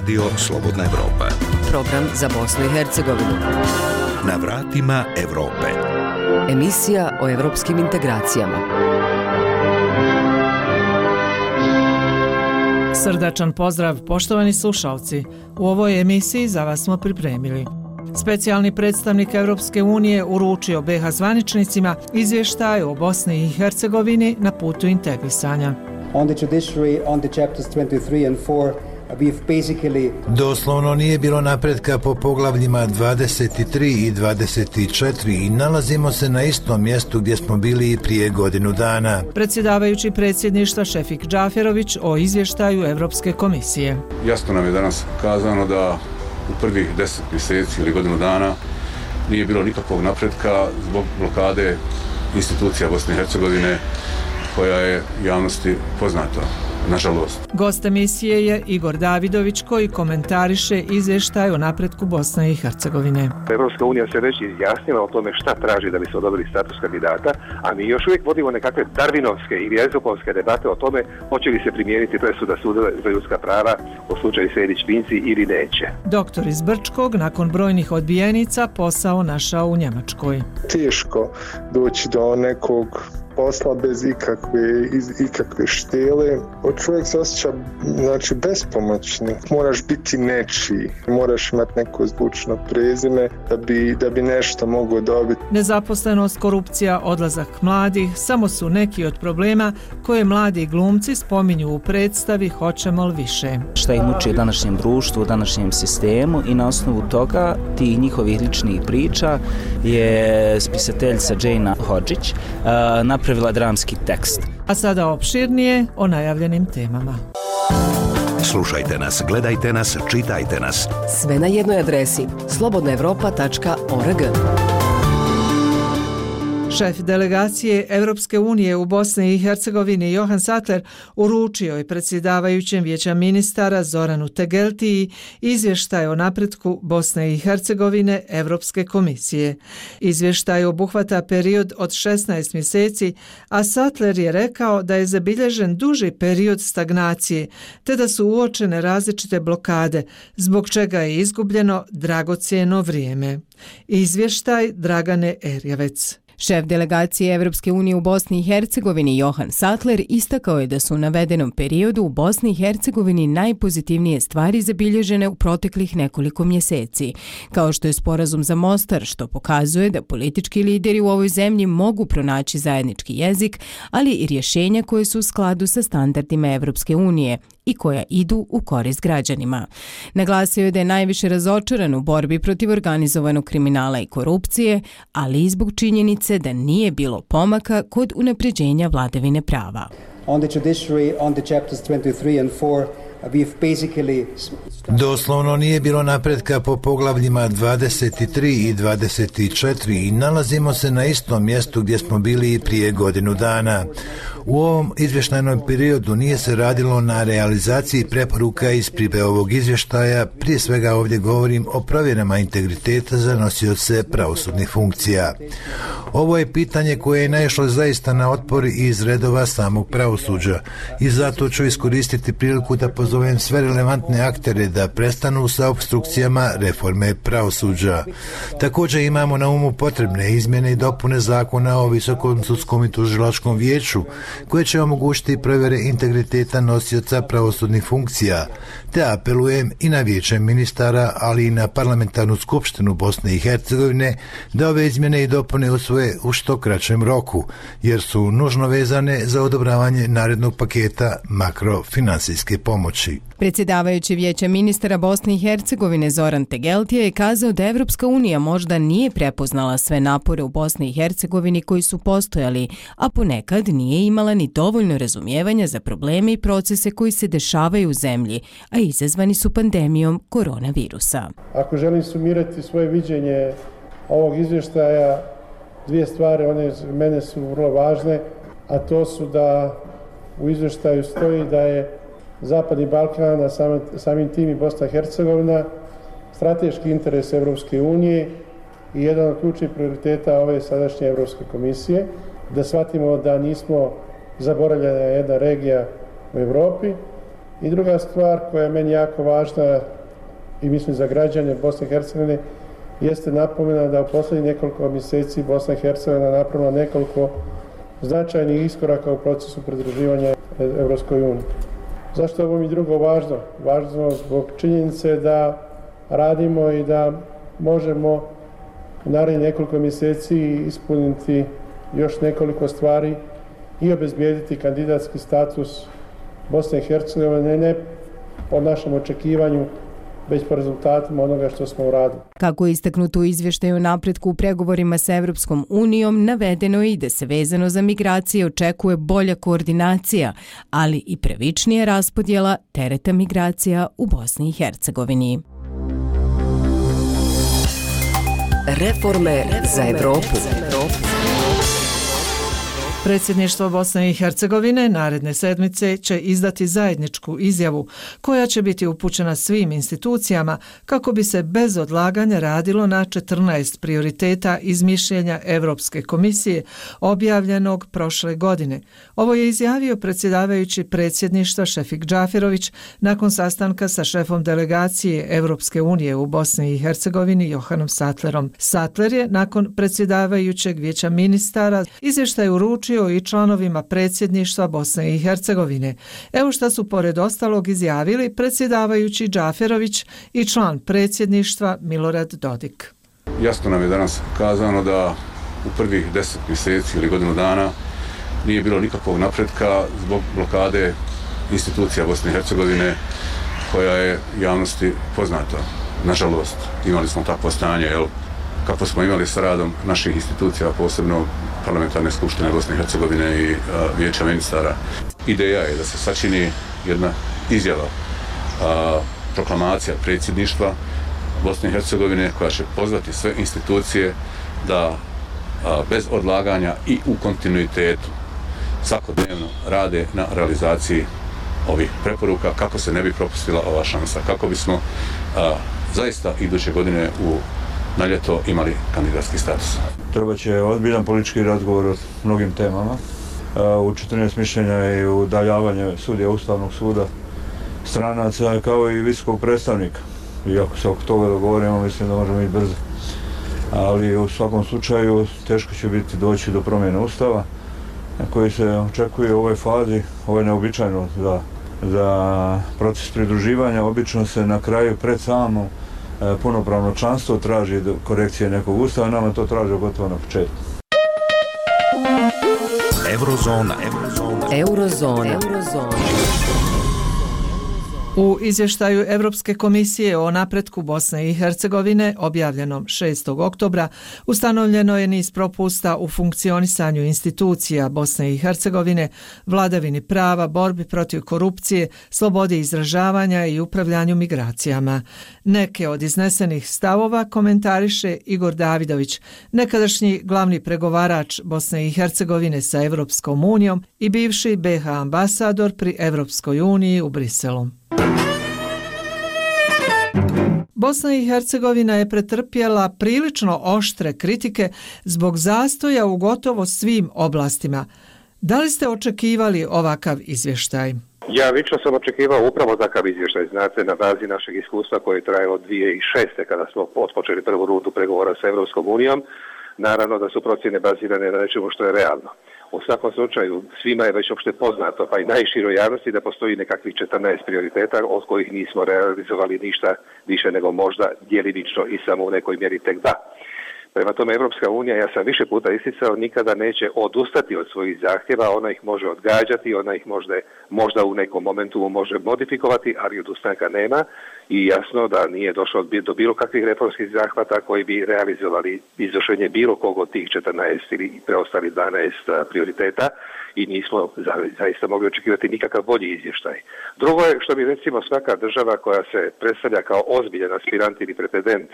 Radio Slobodna Evropa. Program za Bosnu i Hercegovinu. Na vratima Evrope. Emisija o evropskim integracijama. Srdačan pozdrav, poštovani slušalci. U ovoj emisiji za vas smo pripremili. Specijalni predstavnik Evropske unije uručio BH zvaničnicima izvještaj o Bosni i Hercegovini na putu integrisanja. On the judiciary, on the chapters 23 and 4, Doslovno nije bilo napretka po poglavljima 23 i 24 i nalazimo se na istom mjestu gdje smo bili i prije godinu dana. Predsjedavajući predsjedništva Šefik Džaferović o izvještaju Evropske komisije. Jasno nam je danas kazano da u prvih deset mjeseci ili godinu dana nije bilo nikakvog napretka zbog blokade institucija Bosne i Hercegovine koja je javnosti poznata nažalost. Gost emisije je Igor Davidović koji komentariše izvještaj o napretku Bosne i Hercegovine. Evropska unija se već izjasnila o tome šta traži da bi se odobili status kandidata, a mi još uvijek vodimo nekakve darvinovske ili ezopovske debate o tome hoće li se primijeniti presuda suda za ljudska prava u slučaju Sejdić-Pinci ili neće. Doktor iz Brčkog nakon brojnih odbijenica posao našao u Njemačkoj. Teško doći do nekog posla bez ikakve, iz, ikakve štele. O čovjek se osjeća znači, bespomoćni. Moraš biti nečiji. Moraš imati neko zvučno prezime da bi, da bi nešto mogo dobiti. Nezaposlenost, korupcija, odlazak mladih samo su neki od problema koje mladi glumci spominju u predstavi Hoćemo li više. Šta ih muči današnjem društvu, današnjem sistemu i na osnovu toga tih njihovih ličnih priča je spisateljica Jane Hodžić napravila napravila dramski tekst. A sada opširnije o najavljenim temama. Slušajte nas, gledajte nas, čitajte nas. Sve na jednoj adresi slobodnaevropa.org. Šef delegacije Evropske unije u Bosni i Hercegovini Johan Sattler uručio je predsjedavajućem vijeća ministara Zoranu Tegeltiji izvještaj o napretku Bosne i Hercegovine Evropske komisije. Izvještaj obuhvata period od 16 mjeseci, a Sattler je rekao da je zabilježen duži period stagnacije, te da su uočene različite blokade, zbog čega je izgubljeno dragocijeno vrijeme. Izvještaj Dragane Erjavec. Šef delegacije Evropske unije u Bosni i Hercegovini Johan Sattler istakao je da su u navedenom periodu u Bosni i Hercegovini najpozitivnije stvari zabilježene u proteklih nekoliko mjeseci, kao što je sporazum za Mostar, što pokazuje da politički lideri u ovoj zemlji mogu pronaći zajednički jezik, ali i rješenja koje su u skladu sa standardima Evropske unije i koja idu u korist građanima. Naglasio je da je najviše razočaran u borbi protiv organizovanog kriminala i korupcije, ali i zbog činjenice da nije bilo pomaka kod unapređenja vladavine prava. On the judiciary, on the chapters 23 and 4, Doslovno nije bilo napretka po poglavljima 23 i 24 i nalazimo se na istom mjestu gdje smo bili i prije godinu dana. U ovom izvještajnom periodu nije se radilo na realizaciji preporuka iz pribe ovog izvještaja, prije svega ovdje govorim o provjerama integriteta za nosioce pravosudnih funkcija. Ovo je pitanje koje je naišlo zaista na otpor iz redova samog pravosuđa i zato ću iskoristiti priliku da pozovem sve relevantne aktere da prestanu sa obstrukcijama reforme pravosuđa. Također imamo na umu potrebne izmjene i dopune zakona o Visokom sudskom i tužilačkom vijeću koje će omogućiti provjere integriteta nosioca pravosudnih funkcija, te apelujem i na vijeće ministara, ali i na parlamentarnu skupštinu Bosne i Hercegovine da ove izmjene i dopune usvoje u što kraćem roku, jer su nužno vezane za odobravanje narednog paketa makrofinansijske pomoći. Predsjedavajući vijeća ministara Bosne i Hercegovine Zoran Tegeltija je kazao da Evropska unija možda nije prepoznala sve napore u Bosni i Hercegovini koji su postojali, a ponekad nije imala ni dovoljno razumijevanja za probleme i procese koji se dešavaju u zemlji, a izazvani su pandemijom koronavirusa. Ako želim sumirati svoje viđenje ovog izvještaja, dvije stvari, one mene su vrlo važne, a to su da u izvještaju stoji da je Zapadni Balkan, a samim tim i Bosna i Hercegovina, strateški interes Evropske unije i jedan od ključnih prioriteta ove sadašnje Evropske komisije, da shvatimo da nismo zaboravljena jedna regija u Evropi I druga stvar koja je meni jako važna i mislim za građane Bosne i Hercegovine jeste napomena da u poslednjih nekoliko mjeseci Bosna i Hercegovina napravila nekoliko značajnih iskoraka u procesu pridruživanja Evropskoj uniji. Zašto je ovo mi drugo važno? Važno zbog činjenice da radimo i da možemo u narednih nekoliko mjeseci ispuniti još nekoliko stvari i obezbijediti kandidatski status Bosne i Hercegovine ne po našem očekivanju već po rezultatima onoga što smo uradili. Kako je istaknuto u izvještaju napretku u pregovorima sa Evropskom unijom, navedeno je i da se vezano za migracije očekuje bolja koordinacija, ali i previčnija raspodjela tereta migracija u Bosni i Hercegovini. Reforme za Evropu. Za Evropu. Predsjedništvo Bosne i Hercegovine naredne sedmice će izdati zajedničku izjavu koja će biti upućena svim institucijama kako bi se bez odlaganja radilo na 14 prioriteta iz mišljenja Evropske komisije objavljenog prošle godine. Ovo je izjavio predsjedavajući predsjedništva Šefik Džafirović nakon sastanka sa šefom delegacije Evropske unije u Bosni i Hercegovini Johanom Satlerom. Satler je nakon predsjedavajućeg vijeća ministara izvještaj uručio poručio i članovima predsjedništva Bosne i Hercegovine. Evo šta su pored ostalog izjavili predsjedavajući Džaferović i član predsjedništva Milorad Dodik. Jasno nam je danas kazano da u prvih deset mjeseci ili godinu dana nije bilo nikakvog napretka zbog blokade institucija Bosne i Hercegovine koja je javnosti poznata. Nažalost, imali smo takvo stanje, jel, kako smo imali sa radom naših institucija, posebno parlamentarne skupštine Bosne i Hercegovine i e, vijeća ministara. Ideja je da se sačini jedna izjava, a, proklamacija predsjedništva Bosne i Hercegovine koja će pozvati sve institucije da a, bez odlaganja i u kontinuitetu svakodnevno rade na realizaciji ovih preporuka kako se ne bi propustila ova šansa, kako bismo a, zaista iduće godine u na ljeto imali kandidatski status. Treba će odbiljan politički razgovor o mnogim temama. U 14 mišljenja i udaljavanje sudija Ustavnog suda stranaca kao i visokog predstavnika. I ako se oko toga dogovorimo, mislim da možemo biti brzo. Ali u svakom slučaju teško će biti doći do promjene Ustava koji se očekuje u ovoj fazi. Ovo je neobičajno za, za proces pridruživanja. Obično se na kraju pred samom punopravno članstvo traži korekcije nekog ustava, nama to traži gotovo na početku. Eurozona. Eurozona. Eurozona. Eurozona. U izvještaju Evropske komisije o napretku Bosne i Hercegovine objavljenom 6. oktobra ustanovljeno je niz propusta u funkcionisanju institucija Bosne i Hercegovine, vladavini prava, borbi protiv korupcije, slobodi izražavanja i upravljanju migracijama. Neke od iznesenih stavova komentariše Igor Davidović, nekadašnji glavni pregovarač Bosne i Hercegovine sa Evropskom unijom i bivši BH ambasador pri Evropskoj uniji u Briselu. Bosna i Hercegovina je pretrpjela prilično oštre kritike zbog zastoja u gotovo svim oblastima. Da li ste očekivali ovakav izvještaj? Ja lično sam očekivao upravo takav izvještaj, znate, na bazi našeg iskustva koje je trajalo 2006. kada smo otpočeli prvu rutu pregovora sa Evropskom unijom. Naravno da su procjene bazirane na nečemu što je realno. U svakom slučaju, svima je već opšte poznato, pa i najširoj javnosti, da postoji nekakvih 14 prioriteta, od kojih nismo realizovali ništa više nego možda djelinično i samo u nekoj mjeri tek da. Prema tome, Evropska unija, ja sam više puta isticao, nikada neće odustati od svojih zahtjeva, ona ih može odgađati, ona ih možda, možda u nekom momentu može modifikovati, ali odustanka nema i jasno da nije došlo do bilo kakvih reformskih zahvata koji bi realizovali izvršenje bilo kog od tih 14 ili preostali 12 prioriteta i nismo zaista mogli očekivati nikakav bolji izvještaj. Drugo je što bi recimo svaka država koja se predstavlja kao ozbiljan aspirant ili pretendent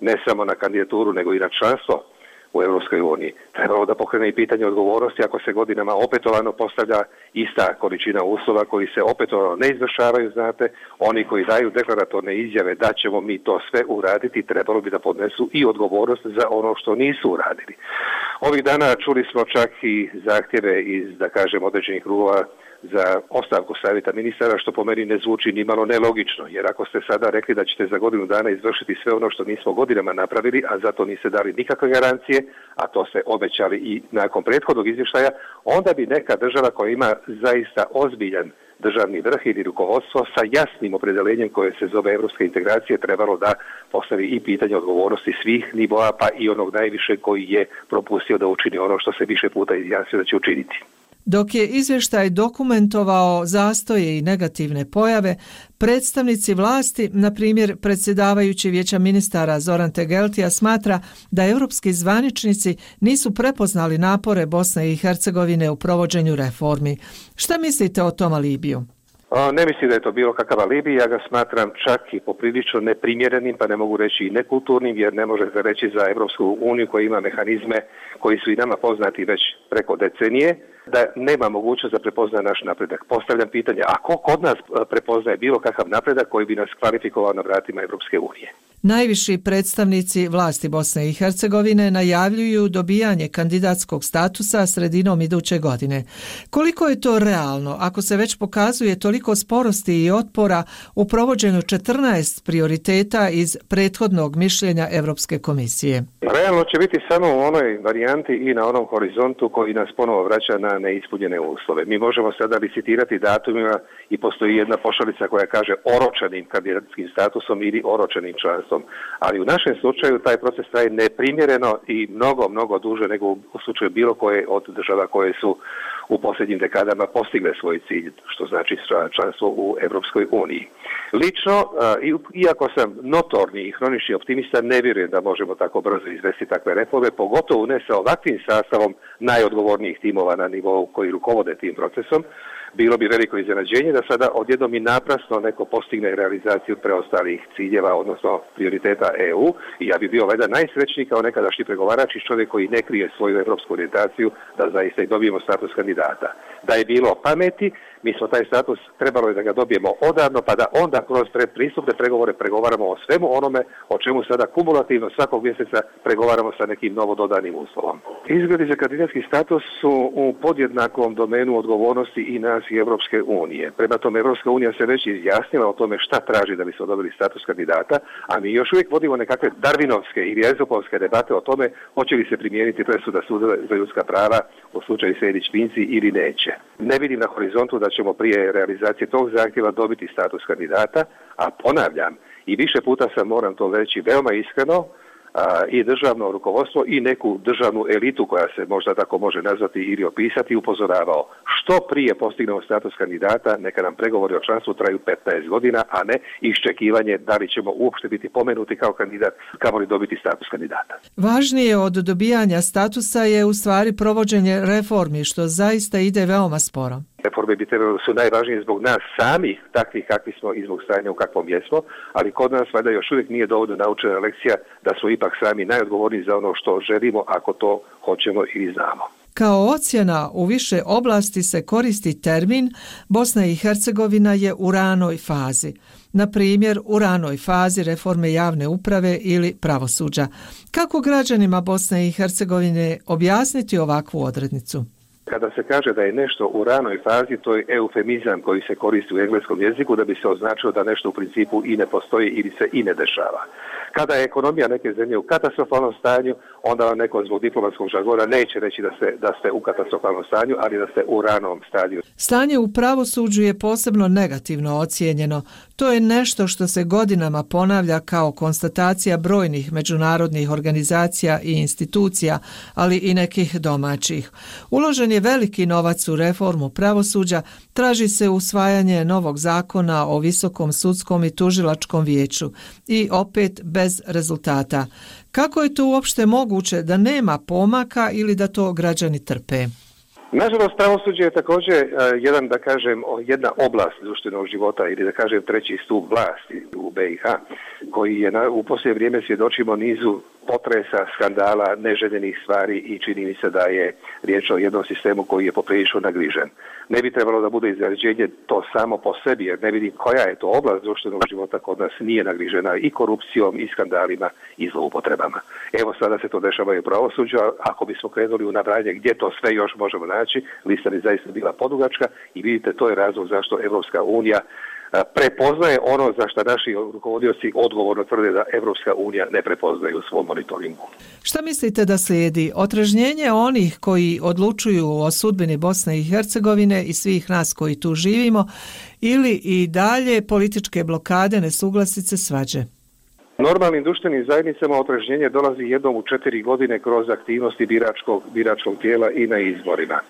ne samo na kandidaturu nego i na članstvo u Europskoj uniji. Trebalo da pokrene i pitanje odgovornosti ako se godinama opetovano postavlja ista količina uslova koji se opetovano ne izvršavaju, znate, oni koji daju deklaratorne izjave da ćemo mi to sve uraditi, trebalo bi da podnesu i odgovornost za ono što nisu uradili. Ovih dana čuli smo čak i zahtjeve iz, da kažem, određenih krugova za ostavku savjeta ministara, što po meni ne zvuči ni malo nelogično, jer ako ste sada rekli da ćete za godinu dana izvršiti sve ono što nismo godinama napravili, a zato niste dali nikakve garancije, a to ste obećali i nakon prethodnog izvještaja, onda bi neka država koja ima zaista ozbiljan državni vrh ili rukovodstvo sa jasnim opredelenjem koje se zove evropske integracije trebalo da postavi i pitanje odgovornosti svih nivoa pa i onog najviše koji je propustio da učini ono što se više puta izjasnio da će učiniti. Dok je izvještaj dokumentovao zastoje i negativne pojave, predstavnici vlasti, na primjer predsjedavajući vijeća ministara Zoran Tegeltija, smatra da europski zvaničnici nisu prepoznali napore Bosne i Hercegovine u provođenju reformi. Šta mislite o tom alibiju? Ne mislim da je to bilo kakav alibi, ja ga smatram čak i poprilično neprimjerenim, pa ne mogu reći i nekulturnim, jer ne može se reći za Evropsku uniju koja ima mehanizme koji su i nama poznati već preko decenije, da nema mogućnost da prepozna naš napredak. Postavljam pitanje, a ko kod nas e, prepoznaje bilo kakav napredak koji bi nas kvalifikovao na vratima Evropske unije? Najviši predstavnici vlasti Bosne i Hercegovine najavljuju dobijanje kandidatskog statusa sredinom iduće godine. Koliko je to realno ako se već pokazuje toliko sporosti i otpora u provođenju 14 prioriteta iz prethodnog mišljenja Evropske komisije? Realno će biti samo u onoj varijanti i na onom horizontu koji nas ponovo vraća na neispunjene uslove. Mi možemo sada licitirati datumima i postoji jedna pošalica koja kaže oročenim kandidatskim statusom ili oročenim članstvom. Ali u našem slučaju taj proces traje neprimjereno i mnogo, mnogo duže nego u slučaju bilo koje od država koje su u posljednjim dekadama postigle svoj cilj, što znači članstvo u Evropskoj uniji. Lično, iako sam notorni i hronični optimista, ne vjerujem da možemo tako brzo izvesti takve reforme, pogotovo ne sa ovakvim sastavom najodgovornijih timova na nivou koji rukovode tim procesom, bilo bi veliko iznenađenje da sada odjednom i naprasno neko postigne realizaciju preostalih ciljeva, odnosno prioriteta EU i ja bi bio veda najsrećniji kao nekadašnji pregovarač i čovjek koji ne krije svoju evropsku orientaciju da zaista i dobijemo status kandidata. Da je bilo pameti, mi smo taj status trebalo je da ga dobijemo odavno, pa da onda kroz predpristupne pregovore pregovaramo o svemu onome o čemu sada kumulativno svakog mjeseca pregovaramo sa nekim novo dodanim uslovom. Izgledi za kandidatski status su u podjednakom domenu odgovornosti i nas i Evropske unije. Prema tome, Evropska unija se već izjasnila o tome šta traži da bi se dobili status kandidata, a mi još uvijek vodimo nekakve darvinovske ili ezopovske debate o tome hoće li se primijeniti presuda suda za ljudska prava u slučaju Sejdić-Pinci ili neće. Ne vidim na horizontu da ćemo prije realizacije tog zahtjeva dobiti status kandidata, a ponavljam, i više puta sam moram to reći veoma iskreno, i državno rukovodstvo i neku državnu elitu koja se možda tako može nazvati ili opisati upozoravao što prije postignemo status kandidata neka nam pregovori o članstvu traju 15 godina a ne iščekivanje da li ćemo uopšte biti pomenuti kao kandidat kamo li dobiti status kandidata. Važnije od dobijanja statusa je u stvari provođenje reformi što zaista ide veoma sporo reforme bi trebalo su najvažnije zbog nas sami, takvi kakvi smo i zbog stanja u kakvom jesmo, ali kod nas valjda još uvijek nije dovoljno naučena lekcija da smo ipak sami najodgovorniji za ono što želimo ako to hoćemo i znamo. Kao ocjena u više oblasti se koristi termin Bosna i Hercegovina je u ranoj fazi. Na primjer, u ranoj fazi reforme javne uprave ili pravosuđa. Kako građanima Bosne i Hercegovine objasniti ovakvu odrednicu? Kada se kaže da je nešto u ranoj fazi, to je eufemizam koji se koristi u engleskom jeziku da bi se označilo da nešto u principu i ne postoji ili se i ne dešava. Kada je ekonomija neke zemlje u katastrofalnom stanju, onda vam neko zbog diplomatskog žagora neće reći da ste, da ste u katastrofalnom stanju, ali da ste u ranom stadiju. Stanje u pravosuđu je posebno negativno ocijenjeno. To je nešto što se godinama ponavlja kao konstatacija brojnih međunarodnih organizacija i institucija, ali i nekih domaćih. Uložen je veliki novac u reformu pravosuđa, traži se usvajanje novog zakona o visokom sudskom i tužilačkom vijeću i opet bez rezultata. Kako je to uopšte moguće da nema pomaka ili da to građani trpe? Nažalost, pravosuđe je također uh, jedan, da kažem, jedna oblast društvenog života ili da kažem treći stup vlasti u BiH, koji je na, u poslije vrijeme svjedočimo nizu potresa, skandala, neželjenih stvari i čini mi se da je riječ o jednom sistemu koji je poprilično nagrižen. Ne bi trebalo da bude izrađenje to samo po sebi, jer ne vidim koja je to oblast društvenog života kod nas nije nagrižena i korupcijom, i skandalima, i zloupotrebama. Evo sada se to dešava i u pravosuđu, ako bismo krenuli u nabranje gdje to sve još možemo naći, lista bi zaista bila podugačka i vidite to je razlog zašto Evropska unija prepoznaje ono za što naši rukovodioci odgovorno tvrde da Evropska unija ne prepoznaje u svom monitoringu. Šta mislite da slijedi? Otražnjenje onih koji odlučuju o sudbini Bosne i Hercegovine i svih nas koji tu živimo ili i dalje političke blokade, nesuglasice, svađe? Normalnim društvenim zajednicama otražnjenje dolazi jednom u četiri godine kroz aktivnosti biračkog, biračkog tijela i na izborima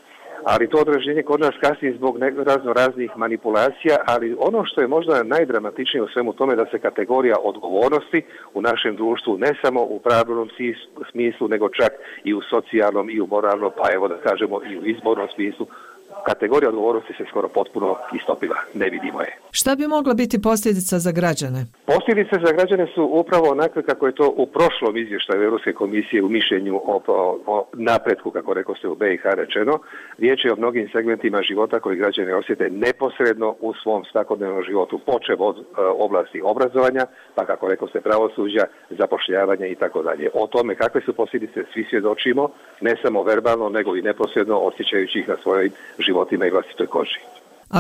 ali to odraženje kod nas kasnije zbog razno raznih manipulacija, ali ono što je možda najdramatičnije u svemu tome da se kategorija odgovornosti u našem društvu ne samo u pravilnom smislu, nego čak i u socijalnom i u moralnom, pa evo da kažemo i u izbornom smislu, kategorija odgovornosti se skoro potpuno istopila, ne vidimo je. Šta bi mogla biti posljedica za građane? Posljedice za građane su upravo onakve kako je to u prošlom izvještaju Europske komisije u mišljenju o, o, o napretku, kako rekao ste u BiH rečeno. Riječ je o mnogim segmentima života koji građane osjete neposredno u svom svakodnevnom životu, počev od e, oblasti obrazovanja, pa kako rekao ste pravosuđa, zapošljavanja i tako dalje. O tome kakve su posljedice svi svjedočimo, ne samo verbalno, nego i neposredno osjećajući ih na svojoj životima i vlastitoj koži.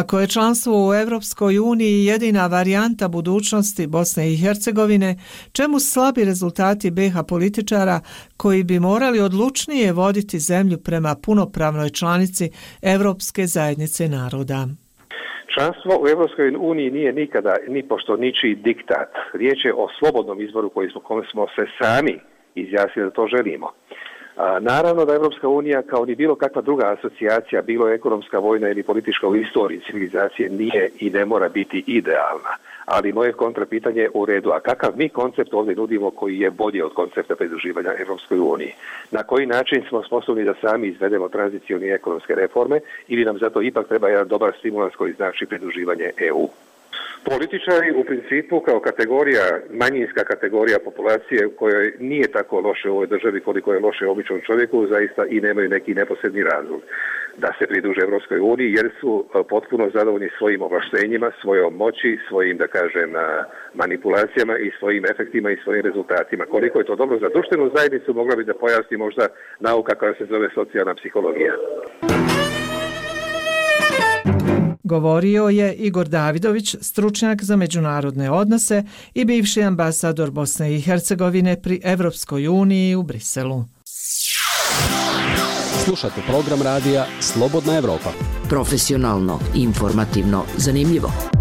Ako je članstvo u Evropskoj uniji jedina varijanta budućnosti Bosne i Hercegovine, čemu slabi rezultati BH političara koji bi morali odlučnije voditi zemlju prema punopravnoj članici Evropske zajednice naroda? Članstvo u Evropskoj uniji nije nikada ni pošto ničiji diktat. Riječ je o slobodnom izboru koji smo, kome smo se sami izjasnili da to želimo. A, naravno da Evropska unija kao ni bilo kakva druga asocijacija, bilo ekonomska, vojna ili politička u istoriji civilizacije nije i ne mora biti idealna. Ali moje kontrapitanje je u redu. A kakav mi koncept ovdje nudimo koji je bolji od koncepta pridruživanja Evropskoj uniji? Na koji način smo sposobni da sami izvedemo tranzicijone ekonomske reforme ili nam zato ipak treba jedan dobar stimulans koji znači pridruživanje EU? Političari u principu kao kategorija, manjinska kategorija populacije kojoj nije tako loše u ovoj državi koliko je loše običnom čovjeku, zaista i nemaju neki neposredni razlog da se priduže Evropskoj uniji jer su e, potpuno zadovoljni svojim ovlaštenjima, svojom moći, svojim, da kažem, e, manipulacijama i svojim efektima i svojim rezultatima. Koliko je to dobro za društvenu zajednicu, mogla bi da pojasni možda nauka koja se zove socijalna psihologija. Govorio je Igor Davidović, stručnjak za međunarodne odnose i bivši ambasador Bosne i Hercegovine pri Evropskoj uniji u Briselu. Slušate program radija Slobodna Evropa. Profesionalno, informativno, zanimljivo.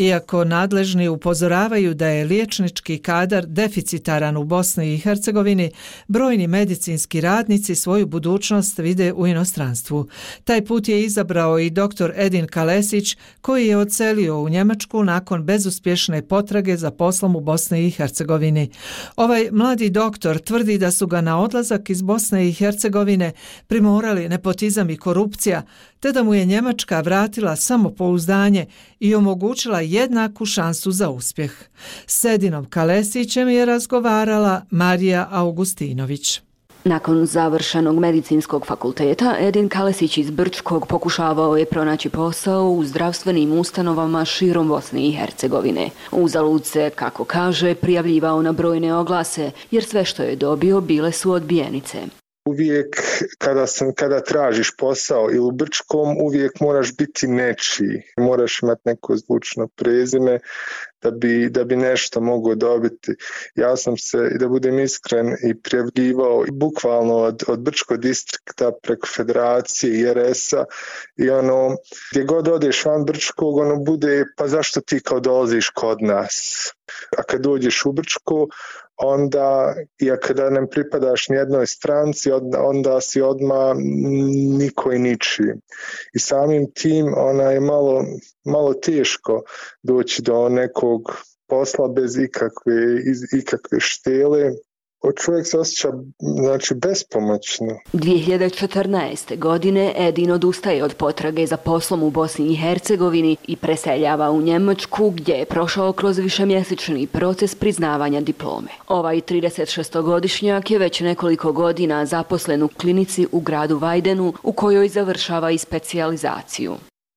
Iako nadležni upozoravaju da je liječnički kadar deficitaran u Bosni i Hercegovini, brojni medicinski radnici svoju budućnost vide u inostranstvu. Taj put je izabrao i dr. Edin Kalesić, koji je ocelio u Njemačku nakon bezuspješne potrage za poslom u Bosni i Hercegovini. Ovaj mladi doktor tvrdi da su ga na odlazak iz Bosne i Hercegovine primorali nepotizam i korupcija, te da mu je Njemačka vratila samopouzdanje i omogućila jednaku šansu za uspjeh. S Edinom Kalesićem je razgovarala Marija Augustinović. Nakon završenog medicinskog fakulteta, Edin Kalesić iz Brčkog pokušavao je pronaći posao u zdravstvenim ustanovama širom Bosne i Hercegovine. Uzalud se, kako kaže, prijavljivao na brojne oglase, jer sve što je dobio bile su odbijenice uvijek kada sam kada tražiš posao ili u Brčkom uvijek moraš biti nečiji. Moraš imati neko zvučno prezime da bi, da bi nešto mogao dobiti. Ja sam se da budem iskren i prijavljivao bukvalno od, od Brčko distrikta preko federacije i RS-a i ono gdje god odeš van Brčkog ono bude pa zašto ti kao dolaziš kod nas? A kad dođeš u Brčko onda i kada ne pripadaš nijednoj stranci, onda si odma niko i niči. I samim tim ona je malo, malo teško doći do nekog posla bez ikakve, ikakve štele čovjek se osjeća znači, bespomoćno. 2014. godine Edin odustaje od potrage za poslom u Bosni i Hercegovini i preseljava u Njemačku gdje je prošao kroz višemjesečni proces priznavanja diplome. Ovaj 36-godišnjak je već nekoliko godina zaposlen u klinici u gradu Vajdenu u kojoj završava i specijalizaciju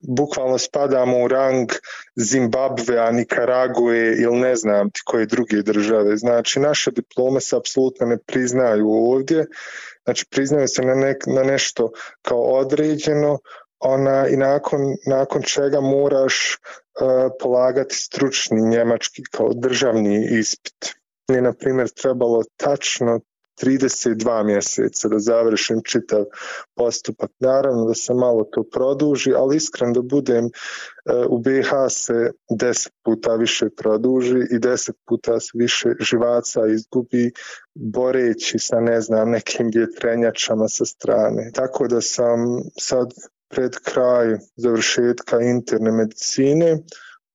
bukvalno spadamo u rang Zimbabve, a Nikarague ili ne znam ti koje druge države. Znači, naše diplome se apsolutno ne priznaju ovdje. Znači, priznaju se na, nek, na nešto kao određeno ona, i nakon, nakon čega moraš uh, polagati stručni njemački kao državni ispit. Mi na primjer, trebalo tačno 32 mjeseca da završim čitav postupak. Naravno da se malo to produži, ali iskren da budem eh, u BiH se 10 puta više produži i 10 puta se više živaca izgubi boreći sa ne znam nekim vjetrenjačama sa strane. Tako da sam sad pred kraj završetka interne medicine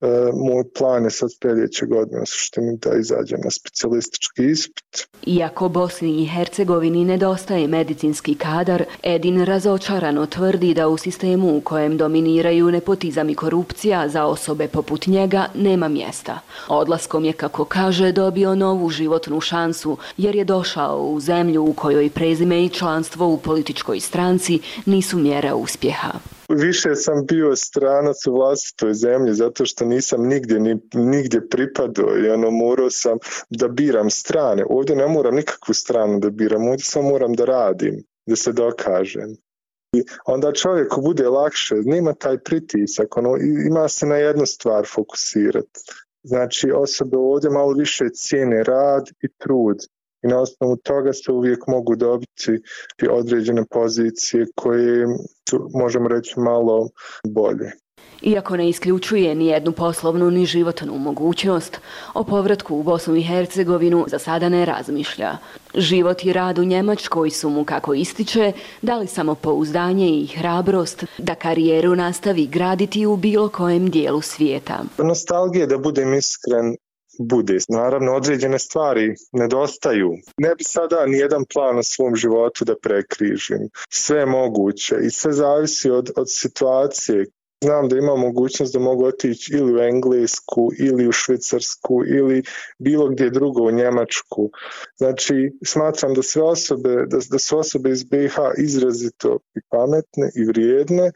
E, moj plan je sad sljedeće godine što mi da izađem na specijalistički ispit. Iako Bosni i Hercegovini nedostaje medicinski kadar, Edin razočarano tvrdi da u sistemu u kojem dominiraju nepotizam i korupcija za osobe poput njega nema mjesta. Odlaskom je, kako kaže, dobio novu životnu šansu jer je došao u zemlju u kojoj prezime i članstvo u političkoj stranci nisu mjera uspjeha više sam bio stranac u vlastitoj zemlji zato što nisam nigdje, ni, nigdje pripadao i ono, morao sam da biram strane. Ovdje ne moram nikakvu stranu da biram, ovdje samo moram da radim, da se dokažem. I onda čovjeku bude lakše, nema taj pritisak, ono, ima se na jednu stvar fokusirati. Znači osobe ovdje malo više cijene rad i trud i na osnovu toga se uvijek mogu dobiti određene pozicije koje su, možemo reći, malo bolje. Iako ne isključuje ni jednu poslovnu ni životnu mogućnost, o povratku u Bosnu i Hercegovinu za sada ne razmišlja. Život i rad u Njemačkoj su mu, kako ističe, dali samo pouzdanje i hrabrost da karijeru nastavi graditi u bilo kojem dijelu svijeta. Nostalgije, da budem iskren, bude. Naravno, određene stvari nedostaju. Ne bi sada ni jedan plan na svom životu da prekrižim. Sve je moguće i sve zavisi od, od situacije. Znam da ima mogućnost da mogu otići ili u Englesku, ili u Švicarsku, ili bilo gdje drugo u Njemačku. Znači, smatram da sve osobe, da, da su osobe iz BiH izrazito i pametne i vrijedne, e,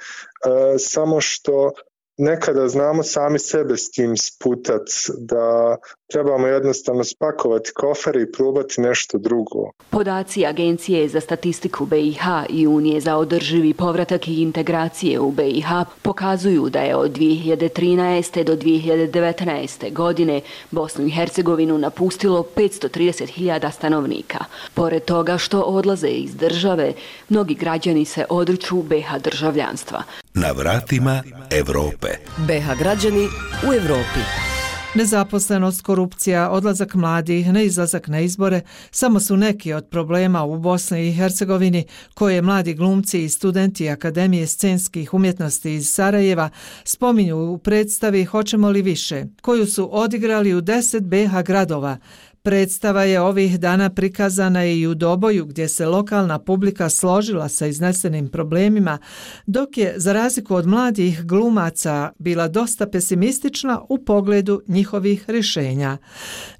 samo što nekada znamo sami sebe s tim sputat, da trebamo jednostavno spakovati kofere i probati nešto drugo. Podaci Agencije za statistiku BiH i Unije za održivi povratak i integracije u BiH pokazuju da je od 2013. do 2019. godine Bosnu i Hercegovinu napustilo 530.000 stanovnika. Pored toga što odlaze iz države, mnogi građani se odriču BiH državljanstva. Na vratima Evrope. BiH građani u Evropi. Nezaposlenost, korupcija, odlazak mladih, neizlazak na izbore samo su neki od problema u Bosni i Hercegovini koje mladi glumci i studenti Akademije scenskih umjetnosti iz Sarajeva spominju u predstavi Hoćemo li više, koju su odigrali u 10 BH gradova, Predstava je ovih dana prikazana i u Doboju gdje se lokalna publika složila sa iznesenim problemima, dok je, za razliku od mladih glumaca, bila dosta pesimistična u pogledu njihovih rješenja.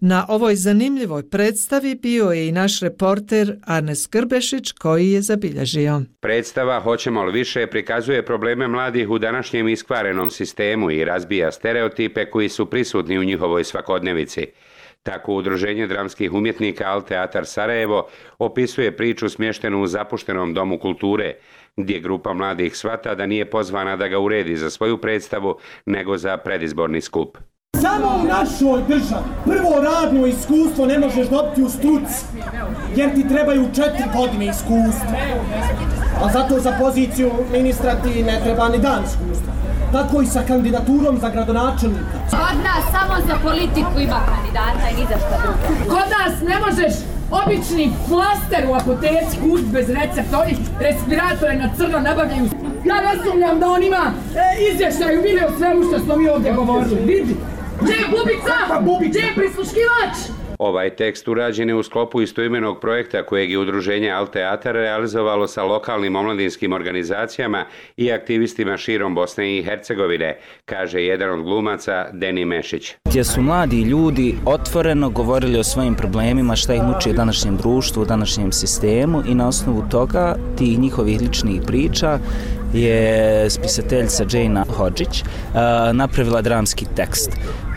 Na ovoj zanimljivoj predstavi bio je i naš reporter Arnes Grbešić koji je zabilježio. Predstava Hoćemo li više prikazuje probleme mladih u današnjem iskvarenom sistemu i razbija stereotipe koji su prisutni u njihovoj svakodnevici. Tako udruženje dramskih umjetnika Al Teatar Sarajevo opisuje priču smještenu u zapuštenom domu kulture, gdje grupa mladih svata da nije pozvana da ga uredi za svoju predstavu, nego za predizborni skup. Samo u našoj državi prvo radno iskustvo ne možeš dobiti u struci, jer ti trebaju četiri godine iskustva. A zato za poziciju ministra ti ne treba ni dan iskustva tako i sa kandidaturom za gradonačelnika. Kod nas samo za politiku ima kandidata i ni za šta drugo. Kod nas ne možeš obični flaster u apoteci kupiti bez recepta, oni respiratore na crno nabavljaju. Ja ne sumnjam da on ima e, izvještaju video svemu što smo mi ovdje govorili. Vidi, gdje je bubica? Gdje je prisluškivač? Ovaj tekst urađen je u sklopu istoimenog projekta kojeg je udruženje Alteatar realizovalo sa lokalnim omladinskim organizacijama i aktivistima širom Bosne i Hercegovine, kaže jedan od glumaca Deni Mešić. Gdje su mladi ljudi otvoreno govorili o svojim problemima, šta ih muči u današnjem društvu, u današnjem sistemu i na osnovu toga tih njihovih ličnih priča je spisateljica Džejna Hodžić eh, napravila dramski tekst.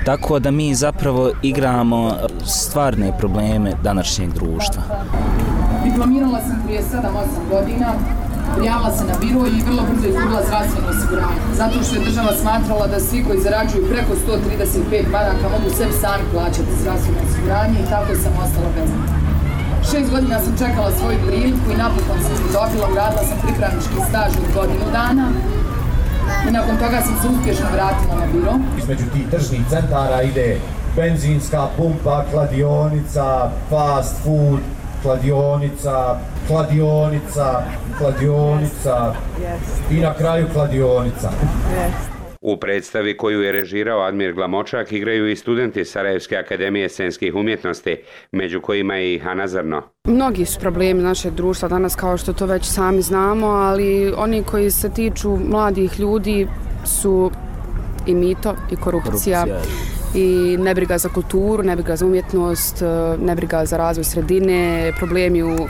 Tako da mi zapravo igramo stvarne probleme današnjeg društva. Diplomirala sam prije 7-8 godina, prijavila se na biro i vrlo brzo izgubila zdravstveno osiguranje. Zato što je država smatrala da svi koji zarađuju preko 135 maraka mogu sve sami plaćati zdravstveno osiguranje i tako sam ostala bez Šest godina sam čekala svoju priliku i napokon sam dobila, uradila sam pripravnički staž od godinu dana nakon toga sam se uspješno vratila na biro. Između tih tržnih centara ide benzinska pumpa, kladionica, fast food, kladionica, kladionica, kladionica i na kraju kladionica. U predstavi koju je režirao Admir Glamočak igraju i studenti Sarajevske akademije scenskih umjetnosti, među kojima je i Hana Zrno. Mnogi su problemi našeg društva danas kao što to već sami znamo, ali oni koji se tiču mladih ljudi su i mito i korupcija. korupcija i nebriga za kulturu, nebriga za umjetnost, nebriga za razvoj sredine, problemi u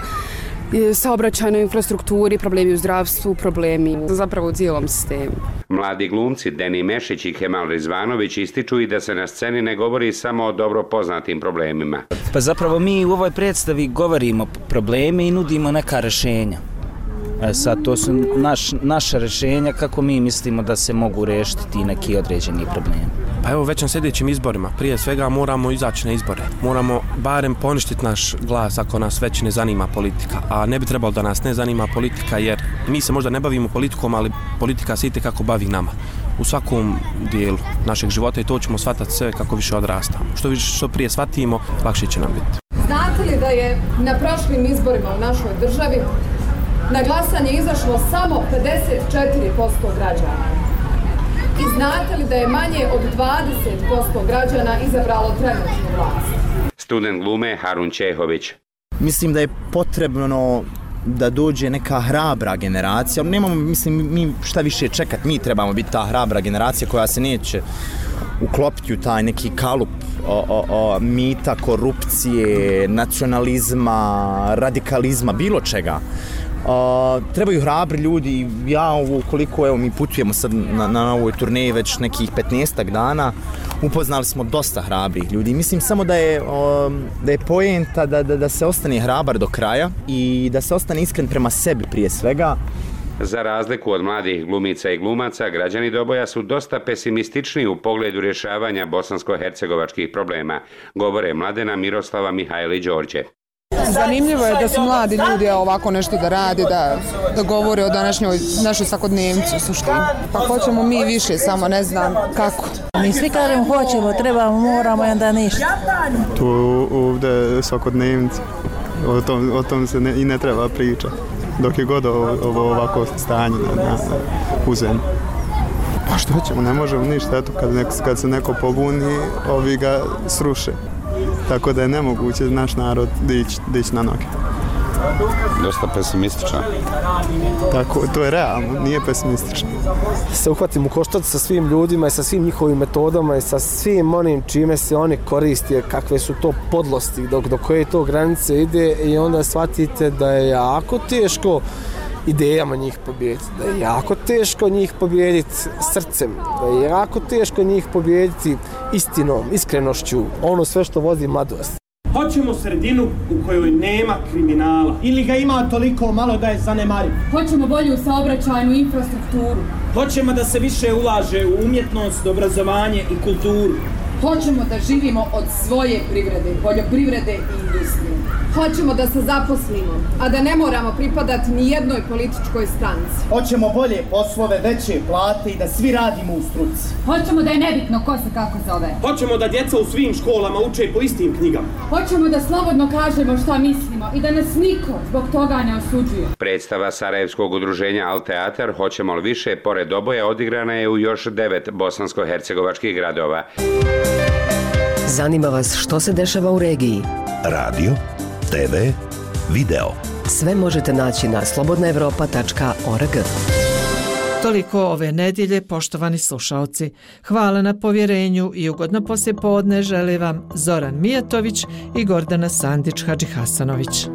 saobraćajnoj infrastrukturi, problemi u zdravstvu, problemi zapravo u cijelom sistemu. Mladi glumci Deni Mešić i Kemal Rizvanović ističu i da se na sceni ne govori samo o dobro poznatim problemima. Pa zapravo mi u ovoj predstavi govorimo probleme i nudimo neka rešenja. E sad, to su naš, naša rešenja kako mi mislimo da se mogu rešiti ti neki određeni problemi. Pa evo već na sljedećim izborima, prije svega moramo izaći na izbore. Moramo barem poništiti naš glas ako nas već ne zanima politika. A ne bi trebalo da nas ne zanima politika jer mi se možda ne bavimo politikom, ali politika se ite kako bavi nama. U svakom dijelu našeg života i to ćemo shvatati sve kako više odrastamo. Što više što prije shvatimo, lakše će nam biti. Znate li da je na prošlim izborima u našoj državi na glasanje izašlo samo 54% građana? I znate li da je manje od 20% građana izabralo trenutnu vlast? Student glume Harun Čehović. Mislim da je potrebno da dođe neka hrabra generacija. Nemamo, mislim, mi šta više čekat, mi trebamo biti ta hrabra generacija koja se neće uklopiti u taj neki kalup o, o, o, mita, korupcije, nacionalizma, radikalizma, bilo čega. Uh, trebaju hrabri ljudi ja ovo koliko evo mi putujemo sad na, na ovoj turneji već nekih 15 dana upoznali smo dosta hrabrih ljudi mislim samo da je uh, da je poenta da, da, da se ostane hrabar do kraja i da se ostane iskren prema sebi prije svega Za razliku od mladih glumica i glumaca, građani Doboja su dosta pesimistični u pogledu rješavanja bosansko-hercegovačkih problema, govore mladena Miroslava Mihajli Đorđe. Zanimljivo je da su mladi ljudi ovako nešto da radi, da, da govore o današnjoj našoj svakodnevnici u suštini. Pa hoćemo mi više, samo ne znam kako. Mi svi kažemo hoćemo, trebamo, moramo i onda ništa. Tu ovdje svakodnevnici, o tom, o tom se ne, i ne treba pričati. Dok je god ovo, ovo ovako stanje na, na, u zemlji. Pa što ćemo, ne možemo ništa, eto kad, nek, kad se neko pobuni, ovi ga sruše tako da je nemoguće naš narod dići dić na noge. Dosta pesimistično. Tako, to je realno, nije pesimistično. Se uhvatim u koštac sa svim ljudima i sa svim njihovim metodama i sa svim onim čime se oni koriste, kakve su to podlosti, dok do koje to granice ide i onda shvatite da je jako teško idejama njih pobijediti, da je jako teško njih pobijediti srcem, da je jako teško njih pobijediti istinom, iskrenošću, ono sve što vozi mladost. Hoćemo sredinu u kojoj nema kriminala. Ili ga ima toliko malo da je zanemari. Hoćemo bolju saobraćajnu infrastrukturu. Hoćemo da se više ulaže u umjetnost, obrazovanje i kulturu. Hoćemo da živimo od svoje privrede, poljoprivrede i industrije. Hoćemo da se zaposlimo, a da ne moramo pripadati ni jednoj političkoj stanci. Hoćemo bolje poslove, veće plate i da svi radimo u struci. Hoćemo da je nebitno ko se kako zove. Hoćemo da djeca u svim školama uče po istim knjigama. Hoćemo da slobodno kažemo šta mislimo i da nas niko zbog toga ne osuđuje. Predstava Sarajevskog udruženja Alteatar Hoćemo li više, pored oboja, odigrana je u još devet bosansko-hercegovačkih gradova. Zanima vas što se dešava u regiji? Radio, TV, video. Sve možete naći na slobodnaevropa.org. Toliko ove nedjelje, poštovani slušalci. Hvala na povjerenju i ugodno poslje podne žele vam Zoran Mijatović i Gordana Sandić-Hadži Hasanović.